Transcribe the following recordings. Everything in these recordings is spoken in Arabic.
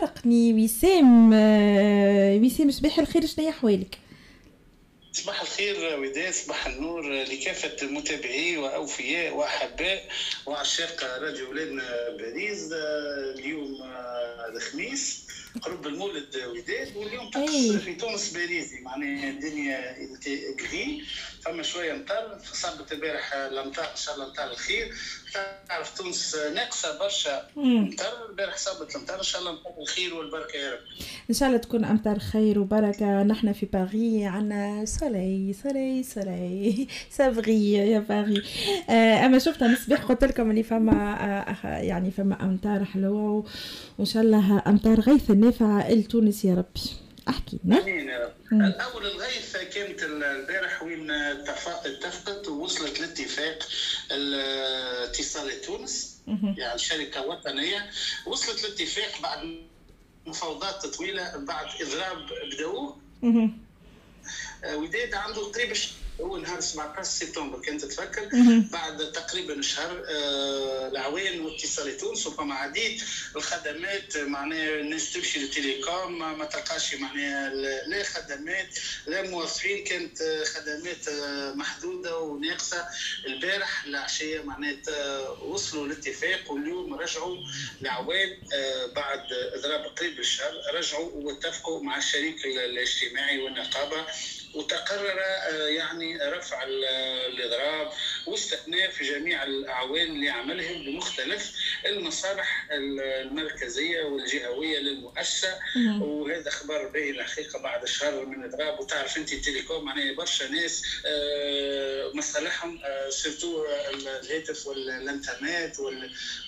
خرقني وسام وسام صباح الخير شنو احوالك؟ صباح الخير وداد صباح النور لكافة متابعي وأوفياء وأحباء وعشاق راديو ولادنا باريس اليوم الخميس قرب المولد وداد واليوم طقس في تونس باريزي معناها الدنيا كغي فما شوية مطر صبت البارح الامطار إن شاء الله امطار الخير. تعرف تونس ناقصة برشا مطر البارح صابت المطر إن شاء الله امطار الخير والبركة يا رب. إن شاء الله تكون أمطار خير وبركة. نحن في باري عندنا سولي سولي سولي سافغي يا باري آه أما شفت أنا الصباح قلت لكم اللي فما آه يعني فما أمطار حلوة وإن شاء الله أمطار غيث النافعه لتونس يا ربي. أحكي. لنا أمين. يا رب الأول الغيث كانت البارح وين اتفقت ووصلت لاتفاق اتصالات تونس يعني شركة وطنية. وصلت لاتفاق بعد مفاوضات طويلة بعد إضراب بداوه وداد عنده قريب هو نهار 17 سبتمبر كانت تتفكر بعد تقريبا شهر آه العوين واتصال تونس وفما عديد الخدمات معناها الناس تمشي للتليكوم ما تلقاش معناها لا خدمات لا موظفين كانت خدمات محدودة وناقصة. البارح العشيه معناتها وصلوا لاتفاق واليوم رجعوا العوين آه بعد اضراب قريب الشهر رجعوا واتفقوا مع الشريك الاجتماعي والنقابة. وتقرر يعني رفع الإضراب واستئناف جميع الأعوان اللي بمختلف المصالح المركزية والجهوية للمؤسسة. وهذا خبر باهي الحقيقة بعد شهر من الاضراب وتعرف أنت ال télécom معناها برشا ناس مصالحهم surtout الهاتف والإنترنت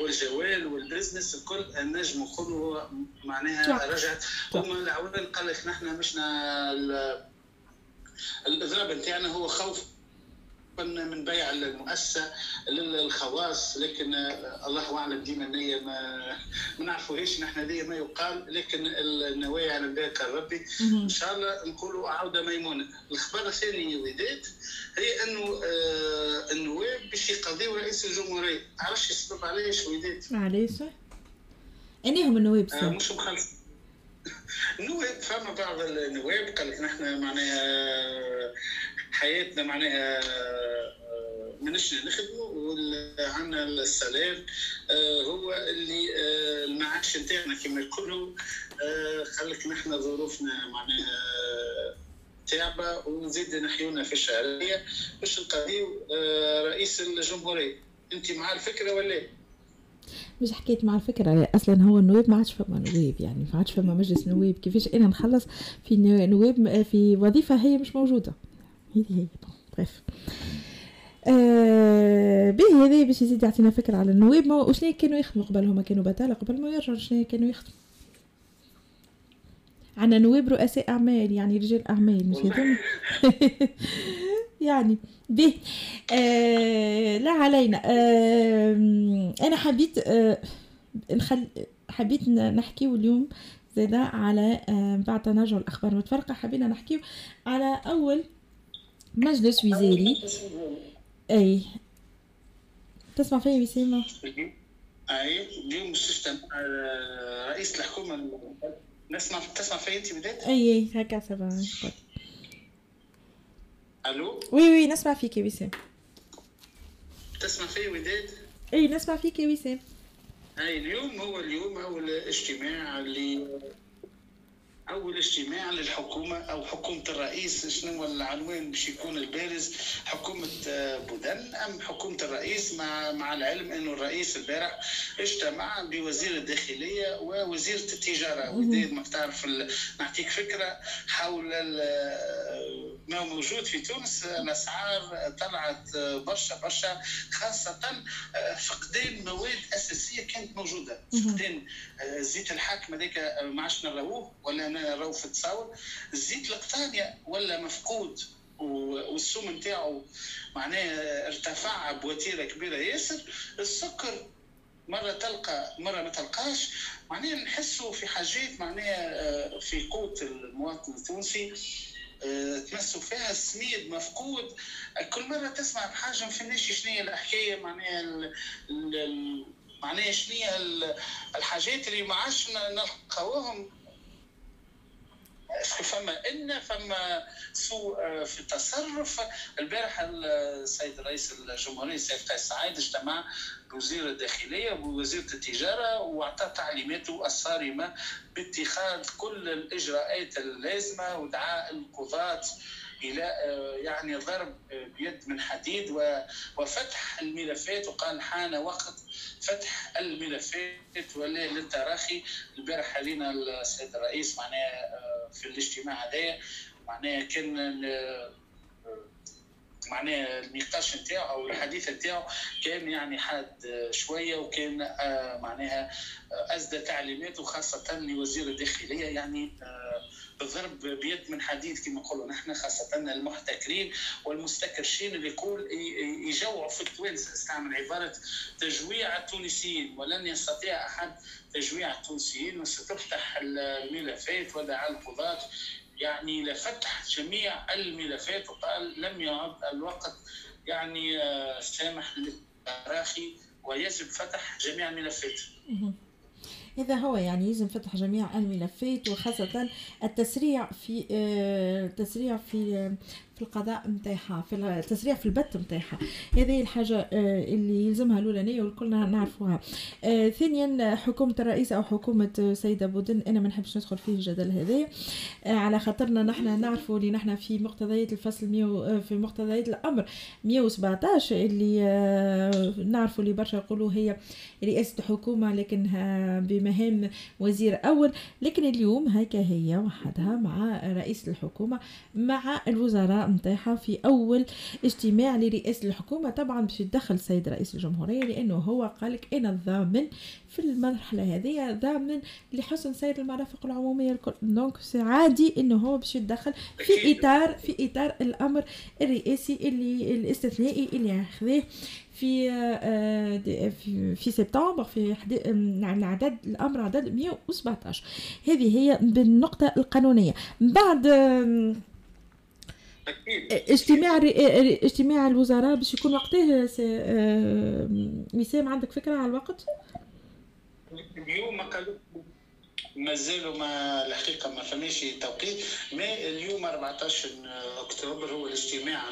والجوال وال business الكل النجم كله معناها رجعت. هما العوان قال لك نحن مشنا الاضراب نتاعنا هو خوف من بيع المؤسسة للخواص لكن الله أعلم ديما النيه ما ما نعرفوهاش نحن دي ما يقال لكن النوايا على بالك ربي إن شاء الله نقولوا عودة ميمونة. الخبر الثاني وداد هي إنه آه النواب باش يقضيوا رئيس الجمهورية. عرفش السبب علاش وداد علاش؟ إنهم النواب آه مش مخلص النواب فما بعض النواب قال لك نحن معناها حياتنا معناها ماناش نخدموا وعندنا السلام هو اللي المعاش نتاعنا كما يقولوا قال لك نحن ظروفنا معناها تعبة ونزيد نحيونا في الشهرية باش نقضيو رئيس الجمهورية. أنت مع الفكرة ولا مش حكيت مع الفكرة أصلا هو النواب ما عادش فما نواب يعني ما عادش فما مجلس نواب. كيفاش أنا نخلص في نواب في وظيفة هي مش موجودة. هذه هي بريف آه به هذا باش يزيد يعطينا فكرة على النواب. وشنو كانوا يخدموا قبل؟ هما كانوا بتالة قبل ما يرجعوا شنو كانوا يخدموا؟ عندنا نواب رؤساء أعمال يعني رجال أعمال مش هذول يعني به. آه لا علينا. آه أنا حبيت آه نخل حبيت نحكيو اليوم زادا على آه بعد تناجع الأخبار. المتفرقه حبينا نحكيو على أول مجلس وزاري. أي. تسمع فيا وسيمة؟ أي. اليوم تجتمع رئيس الحكومة نسمع تسمع فيا أنت بدات؟ أي هكا c'est bon ألو oui oui نسمع فيك يا وسام تسمع في وداد اي نسمع فيك يا وسام اي اليوم هو اليوم اول اجتماع اللي اول اجتماع للحكومه أو حكومه الرئيس شنو العنوان باش يكون البارز حكومه بودن ام حكومه الرئيس مع مع العلم انه الرئيس البارح اجتمع بوزير الداخليه ووزيره التجاره وداد ما تعرف نعطيك فكره حول ما موجود في تونس الاسعار طلعت برشا برشا خاصة فقدان مواد أساسية كانت موجودة. فقدان زيت الحاكم هذاك ما عادش نراوه ولا نراو في التصاور. الزيت القطانيا ولا مفقود والسوم نتاعو معناه ارتفع بوتيرة كبيرة ياسر. السكر مرة تلقى مرة ما تلقاش. معناها نحسوا في حاجات معناها في قوت المواطن التونسي. تمسوا فيها السميد مفقود. كل مرة تسمع بحاجة ما فهمناش شنو هي الحكاية معناها معناها شنو الحاجات اللي ما عادش نلقاوهم. فما إن فما سوء آه، في التصرف. البارح السيد رئيس الجمهورية السيد قيس سعيد اجتمع بوزير الداخلية ووزير التجارة وأعطى تعليماته الصارمة باتخاذ كل الإجراءات اللازمة ودعاء القضاة إلى آه، يعني ضرب بيد من حديد وفتح الملفات. وقال حان وقت فتح الملفات للتراخي. البارح علينا السيد الرئيس معناها آه، في الاجتماع هذا معناها كان آه، معناها النقاش نتاعو أو الحديث نتاعو كان يعني حاد شوية. وكان معناها اسدى تعليمات وخاصة لوزير الداخلية يعني ضرب بيد من حديد كما نقولوا نحن خاصة المحتكرين والمستكرشين اللي يقول يجوعوا في التوانسة. استعمل عبارة تجويع التونسيين. ولن يستطيع أحد تجويع التونسيين. وستفتح الملفات ودعا القضاة. يعني لفتح جميع الملفات. وقال لم يعد الوقت. يعني آه، سامح للتراخي. ويجب فتح جميع الملفات. هذا هو يعني يلزم فتح جميع الملفات وخاصة التسريع في آه، التسريع في في القضاء نتاعها في التسريع في البت نتاعها هذه الحاجة آه، اللي يلزمها الأولانية والكلنا نعرفوها. آه، ثانيا حكومة الرئيس أو حكومة سيدة بودن أنا ما نحبش ندخل فيه الجدل آه، على خاطرنا نحن نعرفوا اللي نحن في مقتضيات الفصل ميو في مقتضيات الأمر 117 اللي نعرفوا اللي برشا يقولوا هي رئاسة حكومة لكنها بمهام وزير أول لكن اليوم هكا هي وحدها مع رئيس الحكومة مع الوزراء نتاعها في أول اجتماع لرئاسه الحكومة. طبعا باش يتدخل السيد رئيس الجمهورية لأنه هو قال لك أنا الضامن في المرحلة هذه ضامن لحسن سير المرافق العمومية الكل. دونك عادي إنه هو باش يتدخل في إطار في إطار الأمر الرئاسي اللي الاستثنائي اللي أخذه في آه، في في سبتمبر في العدد الأمر عدد 117 هذه هي بالنقطة القانونية. بعد اجتماع اجتماع الوزراء باش يكون وقته وسام عندك فكرة على الوقت؟ اليوم قالوا مازالوا ما الحقيقة ما فماش توقيت. ما اليوم 14 أكتوبر هو الاجتماع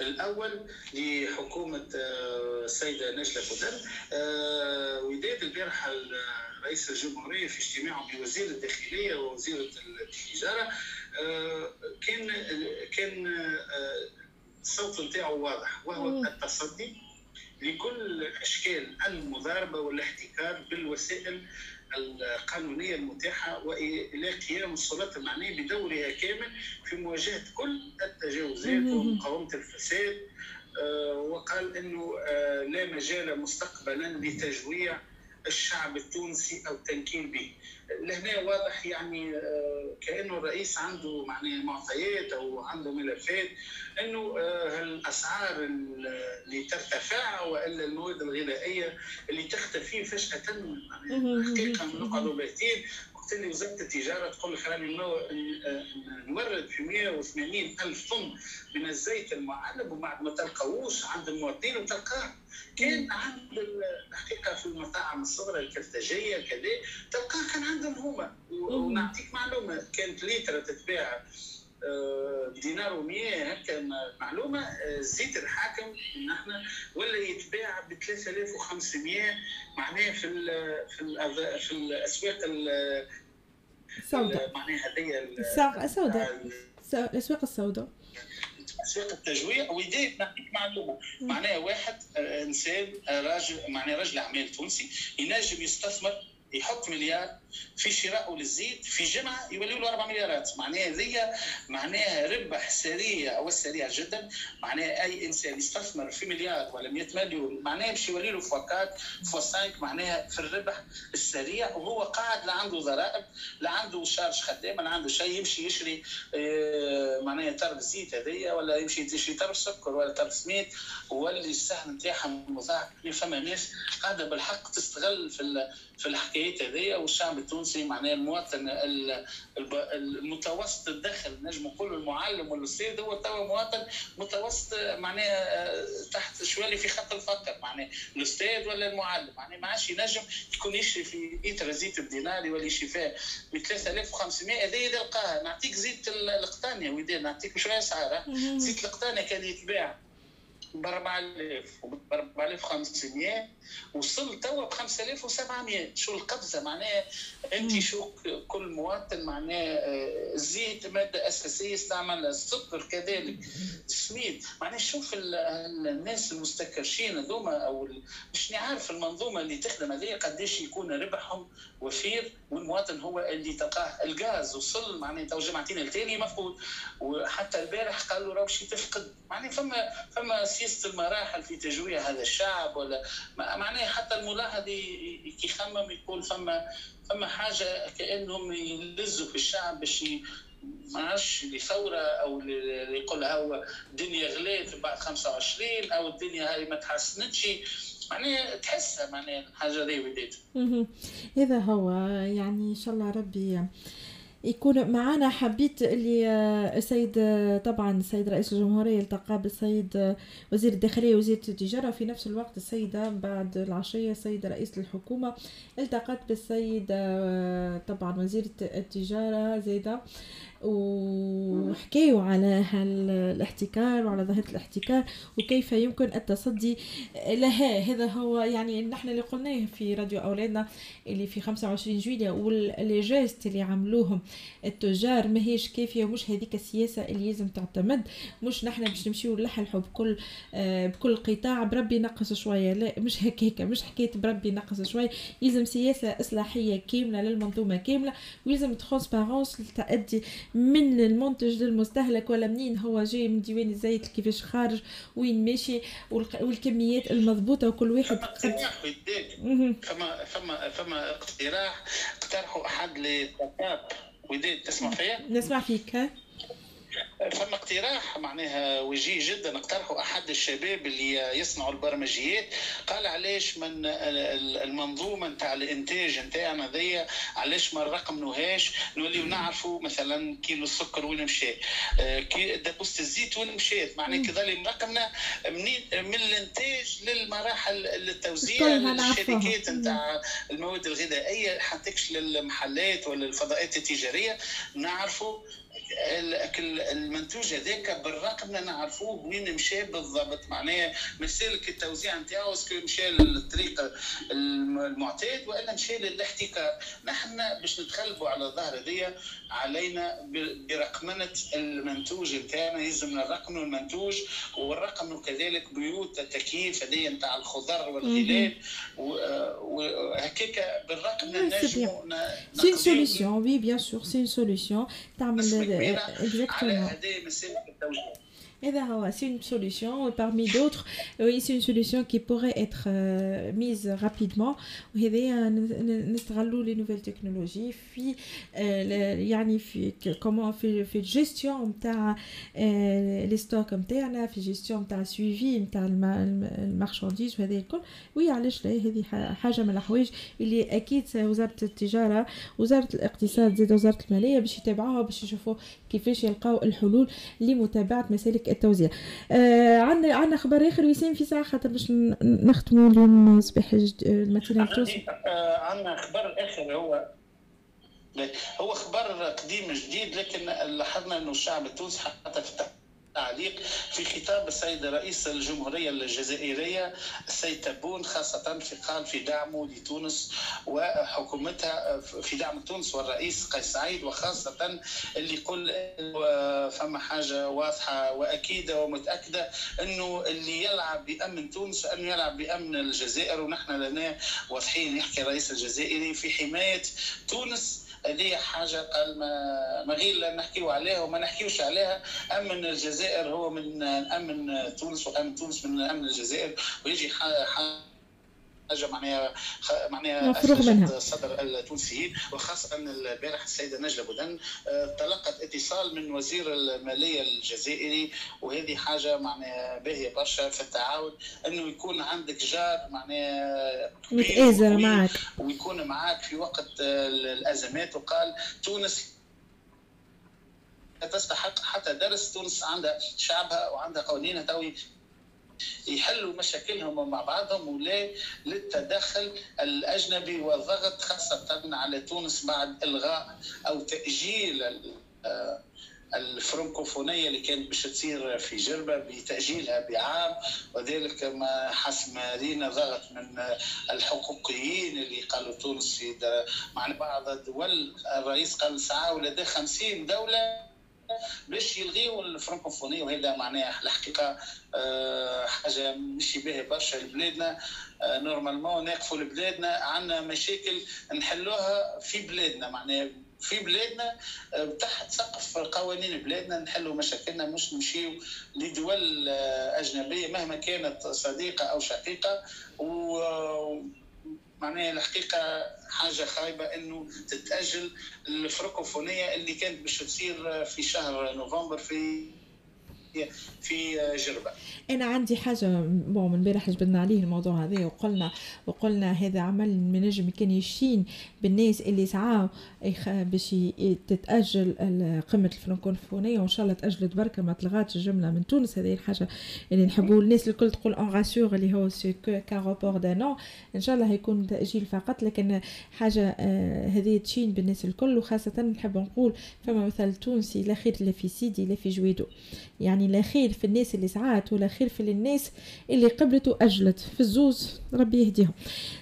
الأول لحكومة آه، السيدة نجلة بودر آه، وداد البارحة رئيس الجمهورية في اجتماعه بوزير الداخلية ووزيره التجارة. آه، كان كان الصوت نتاعو واضح. وهو التصدي لكل أشكال المضاربة والاحتكار بالوسائل القانونية المتاحة والى قيام السلطه المعنية بدورها كامل في مواجهة كل التجاوزات ومقاومة الفساد. آه، وقال إنه آه، لا مجال مستقبلا لتجويع الشعب التونسي أو التنكيل به. لهنا واضح يعني آه، كأنه الرئيس عنده معناه معطيات أو عنده ملفات إنه الاسعار اللي ترتفع وإلا المواد الغذائية اللي تختفي فجأة حقيقه نقعدوا باهتين اللي وزارة التجارة تقول لك راني نورد في 180 ألف طن من الزيت المعلب وبعد ما تلقاوش عند المواطنين وتلقاه. كان عند الحقيقة في المطاعم الصغرى الكرتاجيه كذا تلقاه كان عندهم هما. ونعطيك معلومة كانت ليتر تتباع بدينار و100 هكا معلومة الزيت آه، الحاكم إن إحنا ولا يتباع ب 3500 معناها في ال في ال في الأسواق السوداء. معناها هذه السوداء. الأسواق السوداء. أسواق التجويع وديت نعطيك معلومة. معناها واحد آه، إنسان آه، راجل معناها رجل اعمال تونسي ينجم يستثمر يحط مليار في شراء للزيت في جمعه يولي له 4 مليارات. معناها هذه معناها ربح سريع أو سريع جدا معناها أي إنسان يستثمر في مليار ولا 100 مليون معناها باش يولي له فوكات فوا 5 معناها في الربح السريع وهو قاعد لا عنده ضرائب لا عنده شارج خدام لا عنده شيء يمشي يشري آه، معناها ترب الزيت هذيا ولا يمشي يشري ترب سكر ولا ترب سميت واللي السهم نتاعها مضاعف فما ناس قاعدة بالحق تستغل في في الحكايات هذيا والشعب التونسي معناه المواطن المتوسط الدخل نجم نقول المعلم والاستاذ هو توا مواطن متوسط معناه تحت باش يولي في خط الفقر معناها الأستاذ ولا المعلم معناها ما عادش ينجم يكون يشري في لتر زيت يولي يشري فيها ب 3500 هذا يلقاها. نعطيك زيت القطانية ودي نعطيك شوية اسعار زيت القطانية كان يتباع. ب 4000 وب 4500 وصل توا ب 5700 شو القفزه معناها أنت شو كل مواطن معناه الزيت آه، مادة أساسية استعمل السكر كذلك. السميد معناه شوف الناس المستكرشين هذوما أو مش عارف المنظومة اللي تخدم هذه قديش يكون ربحهم وفير والمواطن هو اللي تلقاه الغاز. وصل معناه تو جمعتين الثاني مفقود. وحتى البارح قالوا راهو شي تفقد معناه فما فما سياسه المراحل في تجويع هذا الشعب ولا معناه حتى الملاحظ يخمم يقول فما فما حاجة كأنهم يلزوا في الشعب باش ما عادش لثوره أو يقول هو الدنيا غليت بعد 25 أو الدنيا هاي ما تحسنتش. معناها تحسها معناها الحاجة ذي وديت. هذا هو يعني إن شاء الله ربي يكون معنا حبيت اللي السيد طبعا السيد رئيس الجمهورية التقى بالسيد وزير الداخلية وزيرة التجارة وفي نفس الوقت السيدة بعد العشية السيد رئيس الحكومة التقت بالسيد طبعا وزيرة التجارة زيدة. وحكيوا على الاحتكار وعلى ظاهرة الاحتكار وكيف يمكن التصدي لها. هذا هو يعني نحن اللي قلناه في راديو أولادنا اللي في 25 جويلية واللي جاست اللي عملوهم التجار. ما هيش كافية ومش هذيك السياسة اللي لازم تعتمد. مش نحن باش نمشيو نلحلحوا بكل آه بكل قطاع بربي نقص شوية. لا مش هكاك مش حكاية بربي نقص شوية. يلزم سياسة إصلاحية كاملة للمنظومة كاملة ويلزم ترانسبارونس تأدي من المنتج للمستهلك ولا منين هو جاي من ديوان الزيت كيفاش خارج وين ماشي والكميات المضبوطة وكل واحد فما فما فما اقتراح اقترحوا أحد وداد تسمع فيا؟ نسمع فيك ها؟ فما اقتراح معناها وجيه جدا اقترحه أحد الشباب اللي يصنعوا البرمجيات. قال علاش من المنظومة نتاع الإنتاج نتاعنا ذي علاش ما نرقمنوهاش نوليو نعرفوا مثلا كيلو السكر وين مشى. آه، كي دبوزة الزيت وين مشات. معناها كذلك رقمنا منين من الإنتاج للمراحل التوزيع للشركات نتاع المواد الغذائية. حتى للمحلات ولا الفضاءات التجارية. نعرفوا المنتوج هذاك بالرقم نعرفوه وين مشى بالضبط. معناها مسالك التوزيع نتاعو اسكو مشى للطريقه المعتاد وإلا مشى للاحتكار نحن باش نتغلبوا على الظاهره دي علينا برقمنة المنتوج نتاعنا يلزمنا الرقم المنتوج والرقم كذلك بيوت التكييف هذه نتاع الخضر والغلال وهكاك بالرقم نجموا c'est solution oui bien sûr c'est solution تعمل الكبيره على هذه مسيره التوجيه c'est une solution. Parmi d'autres, oui, c'est une solution qui pourrait être euh, mise rapidement. نستغلوا les nouvelles technologies في يعني في comment في في gestion نتاع les stocks نتاعنا في gestion نتاع suivi نتاع ال marchandises وهذا الكل oui علاش لا هذه حاجة من الحوايج اللي أكيد وزاره التجاره وزاره الاقتصاد زاد وزاره الماليه باش يتابعوها باش يشوفوا كيفاش يلقاو الحلول لمتابعة مسالك التوزيع. آه عندنا عندنا خبر آخر وسام في ساعة خاطر باش نختموا اليوم صباح ال matinale التونسي آه عندنا خبر آخر هو هو خبر قديم جديد لكن لاحظنا إنه الشعب التونسي حتى في تعليق في خطاب السيد رئيس الجمهورية الجزائرية السيد تبون خاصة في قال في دعمه لتونس وحكومتها في دعم تونس والرئيس قيس سعيد وخاصة اللي يقول فما حاجة واضحة وأكيدة ومتأكدة أنه اللي يلعب بأمن تونس أنه يلعب بأمن الجزائر ونحن لنا واضحين يحكي الرئيس الجزائري في حماية تونس هذه حاجة ما غير نحكيو عليها وما نحكيوش عليها. أمن الجزائر هو من أمن تونس وأمن تونس من أمن الجزائر. ويجي حاجة حاجة معناها معناها منها. الصدر التونسيين وخاصة البارح السيدة نجلة بودن آه، تلقت اتصال من وزير المالية الجزائري وهذه حاجة معناها باهية برشا في التعاون إنه يكون عندك جار معناها متآزر معك ويكون معك في وقت الأزمات. وقال تونس تستحق حتى درس تونس عندها شعبها وعندها قوانينها توي يحلوا مشاكلهم مع بعضهم ولا للتدخل الأجنبي والضغط خاصة على تونس بعد الغاء أو تأجيل الفرنكوفونية اللي كانت باش تصير في جربة بتأجيلها بعام. وذلك ما حسب ما لينا ضغط من الحقوقيين اللي قالوا تونس في مع بعض الدول. الرئيس قال ساعة ولا 50 دولة باش يلغيوا الفرنكوفونية؟ وهذا معناها الحقيقة آه، حاجة مش باهية برشا. لبلادنا آه، نورمالمون ناقفوا لبلادنا عندنا مشاكل نحلوها في بلادنا. معناها في بلادنا آه، تحت سقف قوانين بلادنا نحلوا مشاكلنا مش نمشيو لدول أجنبية مهما كانت صديقة أو شقيقة. و معناها الحقيقة حاجة خايبة إنه تتأجل الفرنكوفونيه اللي كانت باش تصير في شهر نوفمبر في في جربة. أنا عندي حاجة بون من امبارح جبدنا عليه الموضوع هذا وقلنا وقلنا هذا عمل من نجم كان يشين بالناس اللي سعاو باش تتأجل قمة الفرنكوفونية وإن شاء الله تأجلت بركة ما تلغاتش الجمله من تونس. هذه الحاجة اللي نحبوا الناس الكل تقول on rassure اللي هو c'est qu'un report dans إن شاء الله هيكون تأجيل فقط لكن حاجة آه، هذه تشين بالناس الكل وخاصة نحب نقول فما مثل تونسي لا خير لا في سيدي لا في جويدو. يعني لا خير في الناس اللي سعات ولا خير في الناس اللي قبلت وأجلت. في الزوز ربي يهديهم.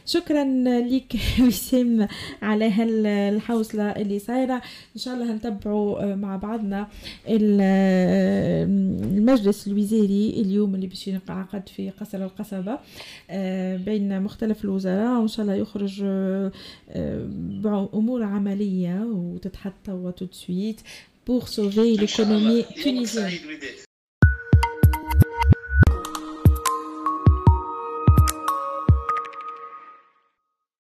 شكرا لك وسام على هالحوصلة اللي صايرة. إن شاء الله هنتبعوا آه، مع بعضنا آه، المجلس الوزاري اليوم اللي باش ينعقد في قصر القصبة آه، بين مختلف الوزراء. وإن شاء الله يخرج بامور عملية وتتحط وتو سويت pour sauver l'économie tunisienne.